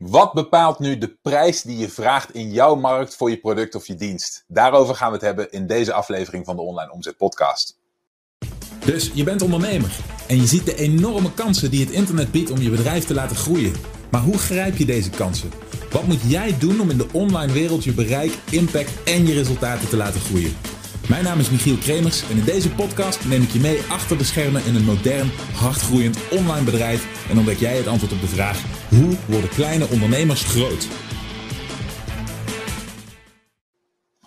Wat bepaalt nu de prijs die je vraagt in jouw markt voor je product of je dienst? Daarover gaan we het hebben in deze aflevering van de Online Omzet Podcast. Dus je bent ondernemer en je ziet de enorme kansen die het internet biedt om je bedrijf te laten groeien. Maar hoe grijp je deze kansen? Wat moet jij doen om in de online wereld je bereik, impact en je resultaten te laten groeien? Mijn naam is Michiel Kremers en in deze podcast neem ik je mee achter de schermen in een modern, hardgroeiend online bedrijf en ontdek jij het antwoord op de vraag: hoe worden kleine ondernemers groot?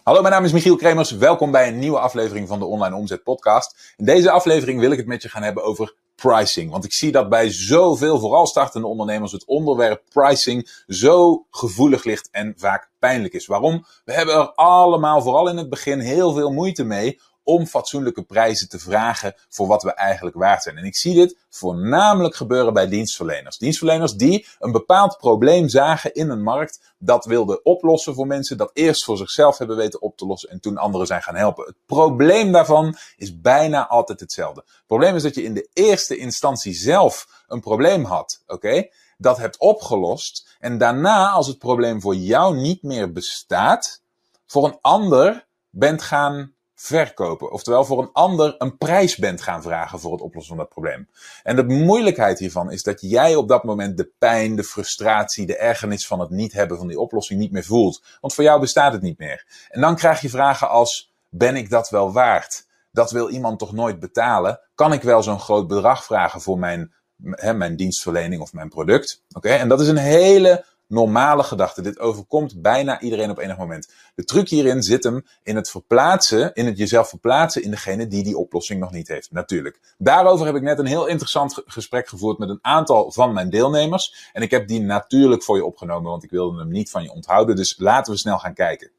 Hallo, mijn naam is Michiel Kremers. Welkom bij een nieuwe aflevering van de Online Omzet Podcast. In deze aflevering wil ik het met je gaan hebben over pricing. Want ik zie dat bij zoveel, vooral startende ondernemers, het onderwerp pricing zo gevoelig ligt en vaak pijnlijk is. Waarom? We hebben er allemaal, vooral in het begin, heel veel moeite mee om fatsoenlijke prijzen te vragen voor wat we eigenlijk waard zijn. En ik zie dit voornamelijk gebeuren bij dienstverleners. Dienstverleners die een bepaald probleem zagen in een markt, dat wilden oplossen voor mensen, dat eerst voor zichzelf hebben weten op te lossen en toen anderen zijn gaan helpen. Het probleem daarvan is bijna altijd hetzelfde. Het probleem is dat je in de eerste instantie zelf een probleem had, oké? Dat hebt opgelost en daarna, als het probleem voor jou niet meer bestaat, voor een ander bent gaan verkopen. Oftewel voor een ander een prijs bent gaan vragen voor het oplossen van dat probleem. En de moeilijkheid hiervan is dat jij op dat moment de pijn, de frustratie, de ergernis van het niet hebben van die oplossing niet meer voelt. Want voor jou bestaat het niet meer. En dan krijg je vragen als: ben ik dat wel waard? Dat wil iemand toch nooit betalen? Kan ik wel zo'n groot bedrag vragen voor mijn, hè, mijn dienstverlening of mijn product? Oké, en dat is een hele normale gedachte. Dit overkomt bijna iedereen op enig moment. De truc hierin zit hem in het verplaatsen, in het jezelf verplaatsen in degene die die oplossing nog niet heeft. Natuurlijk. Daarover heb ik net een heel interessant gesprek gevoerd met een aantal van mijn deelnemers. En ik heb die natuurlijk voor je opgenomen, want ik wilde hem niet van je onthouden. Dus laten we snel gaan kijken.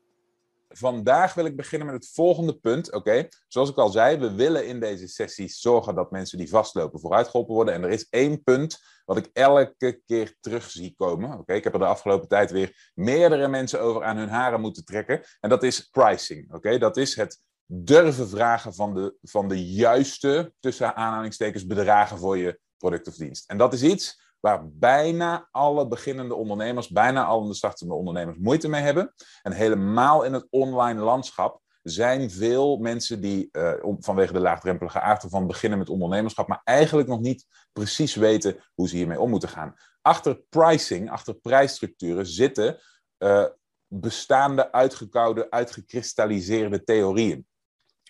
Vandaag wil ik beginnen met het volgende punt. Oké, zoals ik al zei, we willen in deze sessies zorgen dat mensen die vastlopen vooruit geholpen worden. En er is één punt wat ik elke keer terug zie komen. Oké, ik heb er de afgelopen tijd weer meerdere mensen over aan hun haren moeten trekken. En dat is pricing. Oké, dat is het durven vragen van de, van de juiste, tussen aanhalingstekens, bedragen voor je product of dienst. En dat is iets waar bijna alle beginnende ondernemers, bijna alle startende ondernemers moeite mee hebben. En helemaal in het online landschap zijn veel mensen die uh, vanwege de laagdrempelige aard ervan beginnen met ondernemerschap, maar eigenlijk nog niet precies weten hoe ze hiermee om moeten gaan. Achter pricing, achter prijsstructuren zitten uh, bestaande, uitgekoude, uitgekristalliseerde theorieën.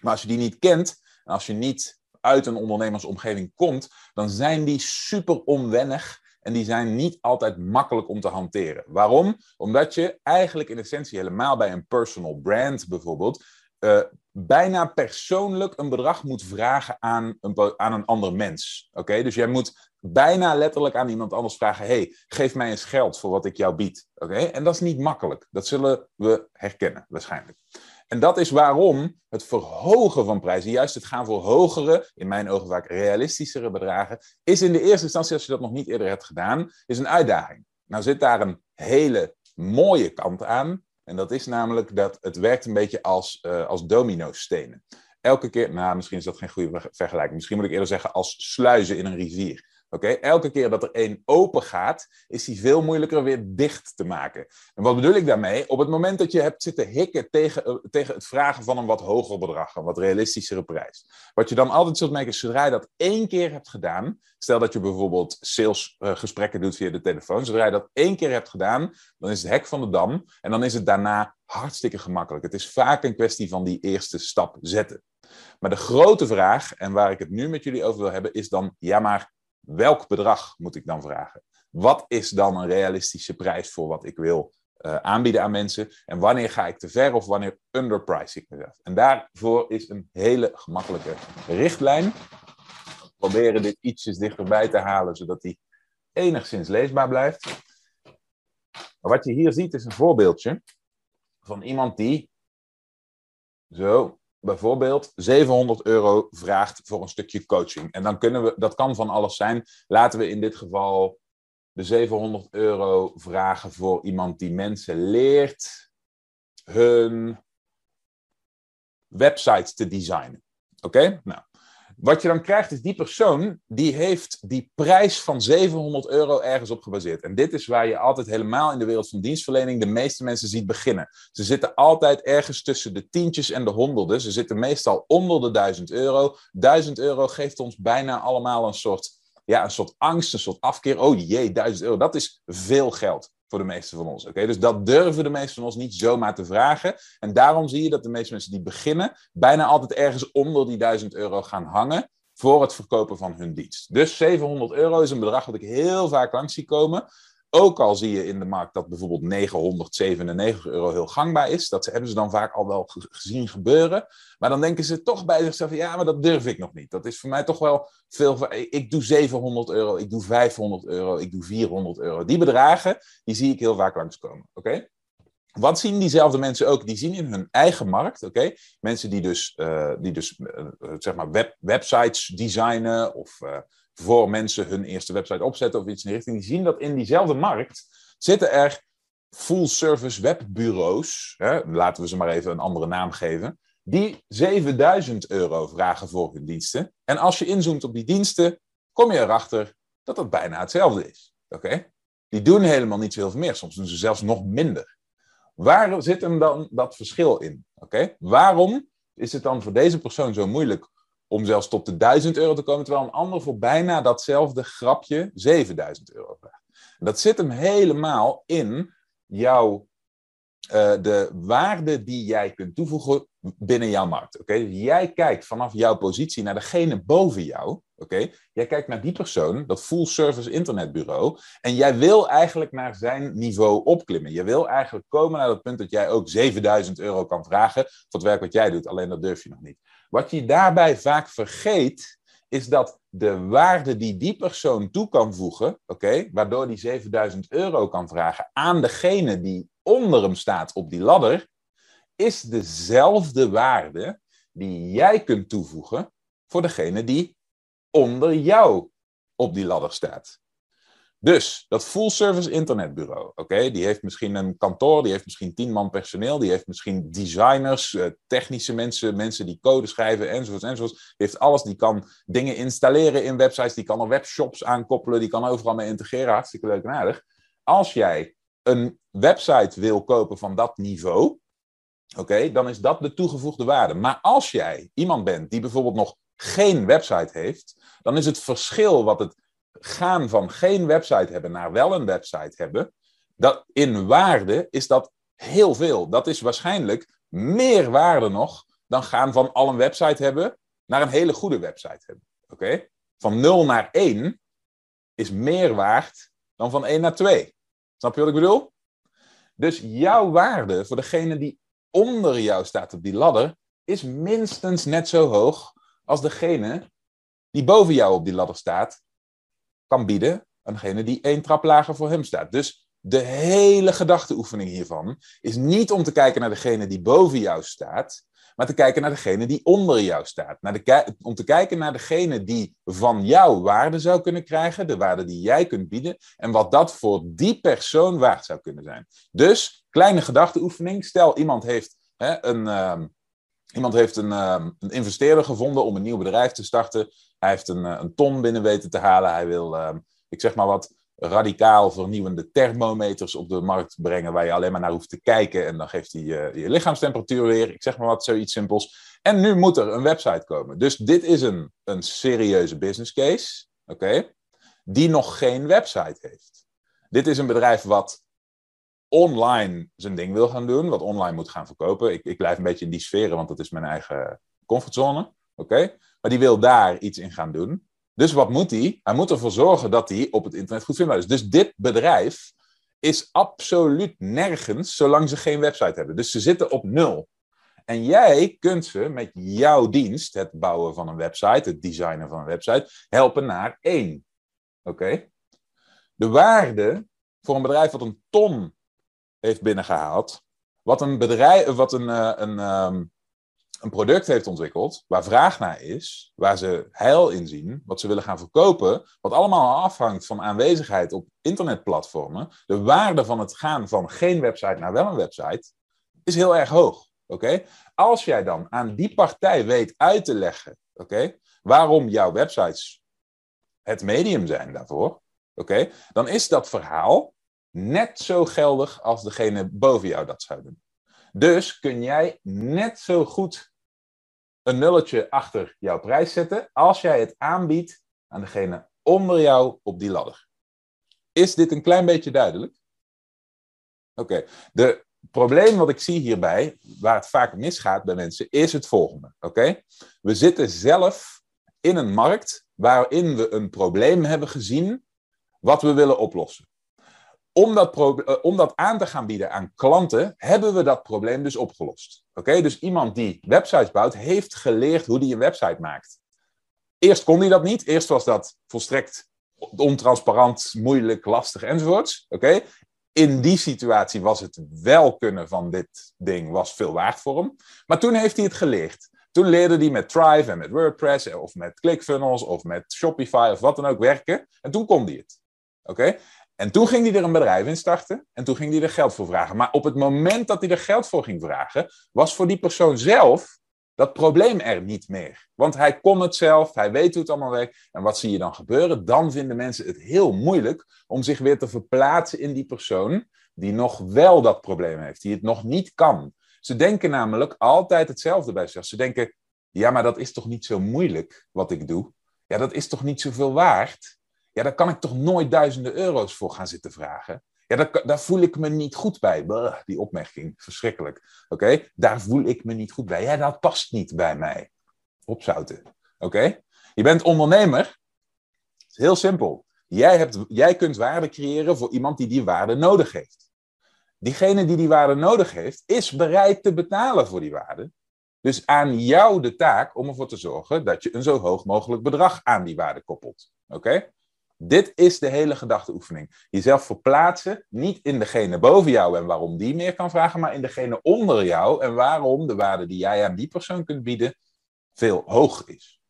Maar als je die niet kent, en als je niet uit een ondernemersomgeving komt, dan zijn die super onwennig en die zijn niet altijd makkelijk om te hanteren. Waarom? Omdat je eigenlijk in essentie helemaal bij een personal brand bijvoorbeeld uh, bijna persoonlijk een bedrag moet vragen aan een, aan een ander mens. Oké, dus jij moet bijna letterlijk aan iemand anders vragen: hey, geef mij eens geld voor wat ik jou bied. Oké, en dat is niet makkelijk. Dat zullen we herkennen waarschijnlijk. En dat is waarom het verhogen van prijzen, juist het gaan voor hogere, in mijn ogen vaak realistischere bedragen, is in de eerste instantie, als je dat nog niet eerder hebt gedaan, is een uitdaging. Nou zit daar een hele mooie kant aan. En dat is namelijk dat het werkt een beetje als, uh, als domino-stenen. Elke keer, nou misschien is dat geen goede vergelijking. Misschien moet ik eerder zeggen als sluizen in een rivier. Oké, elke keer dat er één open gaat, is die veel moeilijker weer dicht te maken. En wat bedoel ik daarmee? Op het moment dat je hebt zitten hikken tegen, uh, tegen het vragen van een wat hoger bedrag, een wat realistischere prijs. Wat je dan altijd zult merken, zodra je dat één keer hebt gedaan, stel dat je bijvoorbeeld salesgesprekken uh, doet via de telefoon, zodra je dat één keer hebt gedaan, dan is het hek van de dam en dan is het daarna hartstikke gemakkelijk. Het is vaak een kwestie van die eerste stap zetten. Maar de grote vraag, en waar ik het nu met jullie over wil hebben, is dan, ja maar welk bedrag moet ik dan vragen? Wat is dan een realistische prijs voor wat ik wil uh, aanbieden aan mensen? En wanneer ga ik te ver of wanneer underprice ik mezelf? En daarvoor is een hele gemakkelijke richtlijn. Proberen dit ietsjes dichterbij te halen, zodat die enigszins leesbaar blijft. Wat je hier ziet is een voorbeeldje van iemand die zo bijvoorbeeld 700 euro vraagt voor een stukje coaching. En dan kunnen we, dat kan van alles zijn. Laten we in dit geval de 700 euro vragen voor iemand die mensen leert hun websites te designen. Oké? Nou, Wat je dan krijgt is die persoon die heeft die prijs van 700 euro ergens op gebaseerd. En dit is waar je altijd helemaal in de wereld van dienstverlening de meeste mensen ziet beginnen. Ze zitten altijd ergens tussen de tientjes en de honderden. Ze zitten meestal onder de 1000 euro. 1000 euro geeft ons bijna allemaal een soort, ja, een soort angst, een soort afkeer. Oh jee, 1000 euro, dat is veel geld voor de meeste van ons. Oké, Dus dat durven de meeste van ons niet zomaar te vragen. En daarom zie je dat de meeste mensen die beginnen, bijna altijd ergens onder die 1000 euro gaan hangen voor het verkopen van hun dienst. Dus 700 euro is een bedrag wat ik heel vaak langs zie komen. Ook al zie je in de markt dat bijvoorbeeld 997 euro heel gangbaar is. Dat hebben ze dan vaak al wel gezien gebeuren. Maar dan denken ze toch bij zichzelf: ja, maar dat durf ik nog niet. Dat is voor mij toch wel veel. Ik doe 700 euro, ik doe 500 euro, ik doe 400 euro. Die bedragen, die zie ik heel vaak langskomen. Oké? Wat zien diezelfde mensen ook? Die zien in hun eigen markt, oké? Mensen die dus, uh, die dus uh, zeg maar web, websites designen of uh, voor mensen hun eerste website opzetten of iets in die richting, die zien dat in diezelfde markt zitten er full-service webbureaus, hè, laten we ze maar even een andere naam geven, die 7000 euro vragen voor hun diensten. En als je inzoomt op die diensten, kom je erachter dat het bijna hetzelfde is. Oké? Die doen helemaal niet zoveel meer, soms doen ze zelfs nog minder. Waar zit hem dan dat verschil in? Oké? Waarom is het dan voor deze persoon zo moeilijk om zelfs tot de 1000 euro te komen, terwijl een ander voor bijna datzelfde grapje 7000 euro vraagt? Dat zit hem helemaal in jouw, uh, de waarde die jij kunt toevoegen binnen jouw markt. Oké, dus jij kijkt vanaf jouw positie naar degene boven jou. Oké, jij kijkt naar die persoon, dat full service internetbureau, en jij wil eigenlijk naar zijn niveau opklimmen. Je wil eigenlijk komen naar dat punt dat jij ook 7000 euro kan vragen voor het werk wat jij doet, alleen dat durf je nog niet. Wat je daarbij vaak vergeet, is dat de waarde die die persoon toe kan voegen, oké, waardoor die 7000 euro kan vragen aan degene die onder hem staat op die ladder, is dezelfde waarde die jij kunt toevoegen voor degene die onder jou op die ladder staat. Dus dat full service internetbureau, oké, die heeft misschien een kantoor, die heeft misschien tien man personeel, die heeft misschien designers, eh, technische mensen, mensen die code schrijven, enzovoorts, enzovoorts. Heeft alles, die kan dingen installeren in websites, die kan er webshops aankoppelen, die kan overal mee integreren, hartstikke leuk en aardig. Als jij een website wil kopen van dat niveau, oké, dan is dat de toegevoegde waarde. Maar als jij iemand bent die bijvoorbeeld nog geen website heeft, dan is het verschil wat het gaan van geen website hebben naar wel een website hebben, dat in waarde is dat heel veel. Dat is waarschijnlijk meer waarde nog dan gaan van al een website hebben naar een hele goede website hebben. Oké? Van 0 naar 1 is meer waard dan van 1 naar 2. Snap je wat ik bedoel? Dus jouw waarde voor degene die onder jou staat op die ladder is minstens net zo hoog als degene die boven jou op die ladder staat, kan bieden aan degene die één trap lager voor hem staat. Dus de hele gedachteoefening hiervan is niet om te kijken naar degene die boven jou staat, maar te kijken naar degene die onder jou staat. De, om te kijken naar degene die van jou waarde zou kunnen krijgen, de waarde die jij kunt bieden, en wat dat voor die persoon waard zou kunnen zijn. Dus, kleine gedachteoefening. Stel, iemand heeft hè, een. Uh, Iemand heeft een, uh, een, investeerder gevonden om een nieuw bedrijf te starten. Hij heeft een, uh, een ton binnen weten te halen. Hij wil, uh, ik zeg maar wat, radicaal vernieuwende thermometers op de markt brengen. Waar je alleen maar naar hoeft te kijken. En dan geeft hij je lichaamstemperatuur weer. Ik zeg maar wat, zoiets simpels. En nu moet er een website komen. Dus dit is een, een serieuze business case. Oké? die nog geen website heeft. Dit is een bedrijf wat online zijn ding wil gaan doen, wat online moet gaan verkopen. Ik, ik blijf een beetje in die sferen, want dat is mijn eigen comfortzone. Oké? Maar die wil daar iets in gaan doen. Dus wat moet hij? Hij moet ervoor zorgen dat hij op het internet goed vindbaar is. Dus dit bedrijf is absoluut nergens zolang ze geen website hebben. Dus ze zitten op nul. En jij kunt ze met jouw dienst, het bouwen van een website, het designen van een website, helpen naar één. Oké? De waarde voor een bedrijf wat een ton heeft binnengehaald. Wat een bedrijf, wat een, uh, een, um, een product heeft ontwikkeld, waar vraag naar is, waar ze heil in zien, wat ze willen gaan verkopen, wat allemaal afhangt van aanwezigheid op internetplatformen. De waarde van het gaan van geen website naar wel een website is heel erg hoog. Oké? Als jij dan aan die partij weet uit te leggen, oké, waarom jouw websites het medium zijn daarvoor, oké, dan is dat verhaal net zo geldig als degene boven jou dat zou doen. Dus kun jij net zo goed een nulletje achter jouw prijs zetten als jij het aanbiedt aan degene onder jou op die ladder. Is dit een klein beetje duidelijk? Oké, de probleem wat ik zie hierbij, waar het vaak misgaat bij mensen, is het volgende. Oké, we zitten zelf in een markt waarin we een probleem hebben gezien wat we willen oplossen. Om dat, eh, om dat aan te gaan bieden aan klanten, hebben we dat probleem dus opgelost. Oké, dus iemand die websites bouwt, heeft geleerd hoe die een website maakt. Eerst kon hij dat niet. Eerst was dat volstrekt ontransparant, moeilijk, lastig enzovoorts. Oké, in die situatie was het wel kunnen van dit ding was veel waard voor hem. Maar toen heeft hij het geleerd. Toen leerde hij met Thrive en met WordPress of met ClickFunnels of met Shopify of wat dan ook werken. En toen kon hij het. Oké? En toen ging hij er een bedrijf in starten en toen ging hij er geld voor vragen. Maar op het moment dat hij er geld voor ging vragen, was voor die persoon zelf dat probleem er niet meer. Want hij kon het zelf, hij weet hoe het allemaal werkt. En wat zie je dan gebeuren? Dan vinden mensen het heel moeilijk om zich weer te verplaatsen in die persoon die nog wel dat probleem heeft, die het nog niet kan. Ze denken namelijk altijd hetzelfde bij zich. Ze denken, ja, maar dat is toch niet zo moeilijk wat ik doe? Ja, dat is toch niet zoveel waard? Ja, daar kan ik toch nooit duizenden euro's voor gaan zitten vragen? Ja, daar, daar voel ik me niet goed bij. die opmerking, verschrikkelijk. Oké, daar voel ik me niet goed bij. Ja, dat past niet bij mij. Opzouten. Oké? Je bent ondernemer. heel simpel. Jij, hebt, jij kunt waarde creëren voor iemand die die waarde nodig heeft. Diegene die die waarde nodig heeft, is bereid te betalen voor die waarde. Dus aan jou de taak om ervoor te zorgen dat je een zo hoog mogelijk bedrag aan die waarde koppelt. Oké? Dit is de hele gedachteoefening. Jezelf verplaatsen, niet in degene boven jou en waarom die meer kan vragen, maar in degene onder jou en waarom de waarde die jij aan die persoon kunt bieden veel hoger is.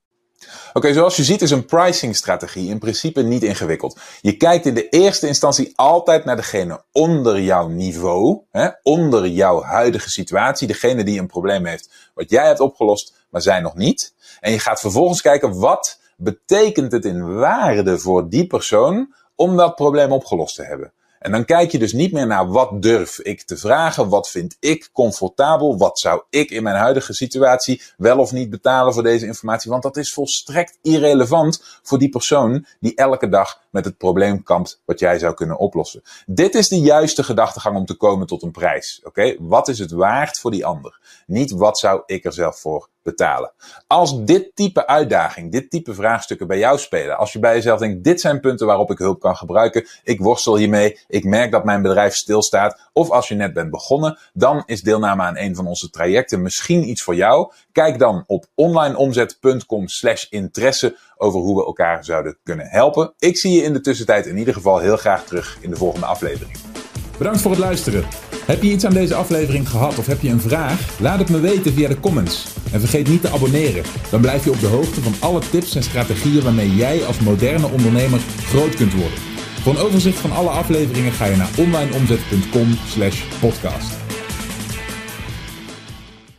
Oké, zoals je ziet is een pricing-strategie in principe niet ingewikkeld. Je kijkt in de eerste instantie altijd naar degene onder jouw niveau, hè, onder jouw huidige situatie, degene die een probleem heeft wat jij hebt opgelost, maar zij nog niet. En je gaat vervolgens kijken wat betekent het in waarde voor die persoon om dat probleem opgelost te hebben. En dan kijk je dus niet meer naar wat durf ik te vragen, wat vind ik comfortabel, wat zou ik in mijn huidige situatie wel of niet betalen voor deze informatie, want dat is volstrekt irrelevant voor die persoon die elke dag met het probleem kampt wat jij zou kunnen oplossen. Dit is de juiste gedachtegang om te komen tot een prijs. Oké, wat is het waard voor die ander? Niet wat zou ik er zelf voor betalen. Als dit type uitdaging, dit type vraagstukken bij jou spelen, als je bij jezelf denkt, dit zijn punten waarop ik hulp kan gebruiken, ik worstel hiermee, ik merk dat mijn bedrijf stilstaat, of als je net bent begonnen, dan is deelname aan een van onze trajecten misschien iets voor jou. Kijk dan op onlineomzet.com slash interesse over hoe we elkaar zouden kunnen helpen. Ik zie je in de tussentijd in ieder geval heel graag terug in de volgende aflevering. Bedankt voor het luisteren. Heb je iets aan deze aflevering gehad of heb je een vraag? Laat het me weten via de comments. En vergeet niet te abonneren. Dan blijf je op de hoogte van alle tips en strategieën waarmee jij als moderne ondernemer groot kunt worden. Voor een overzicht van alle afleveringen ga je naar onlineomzet.com/podcast.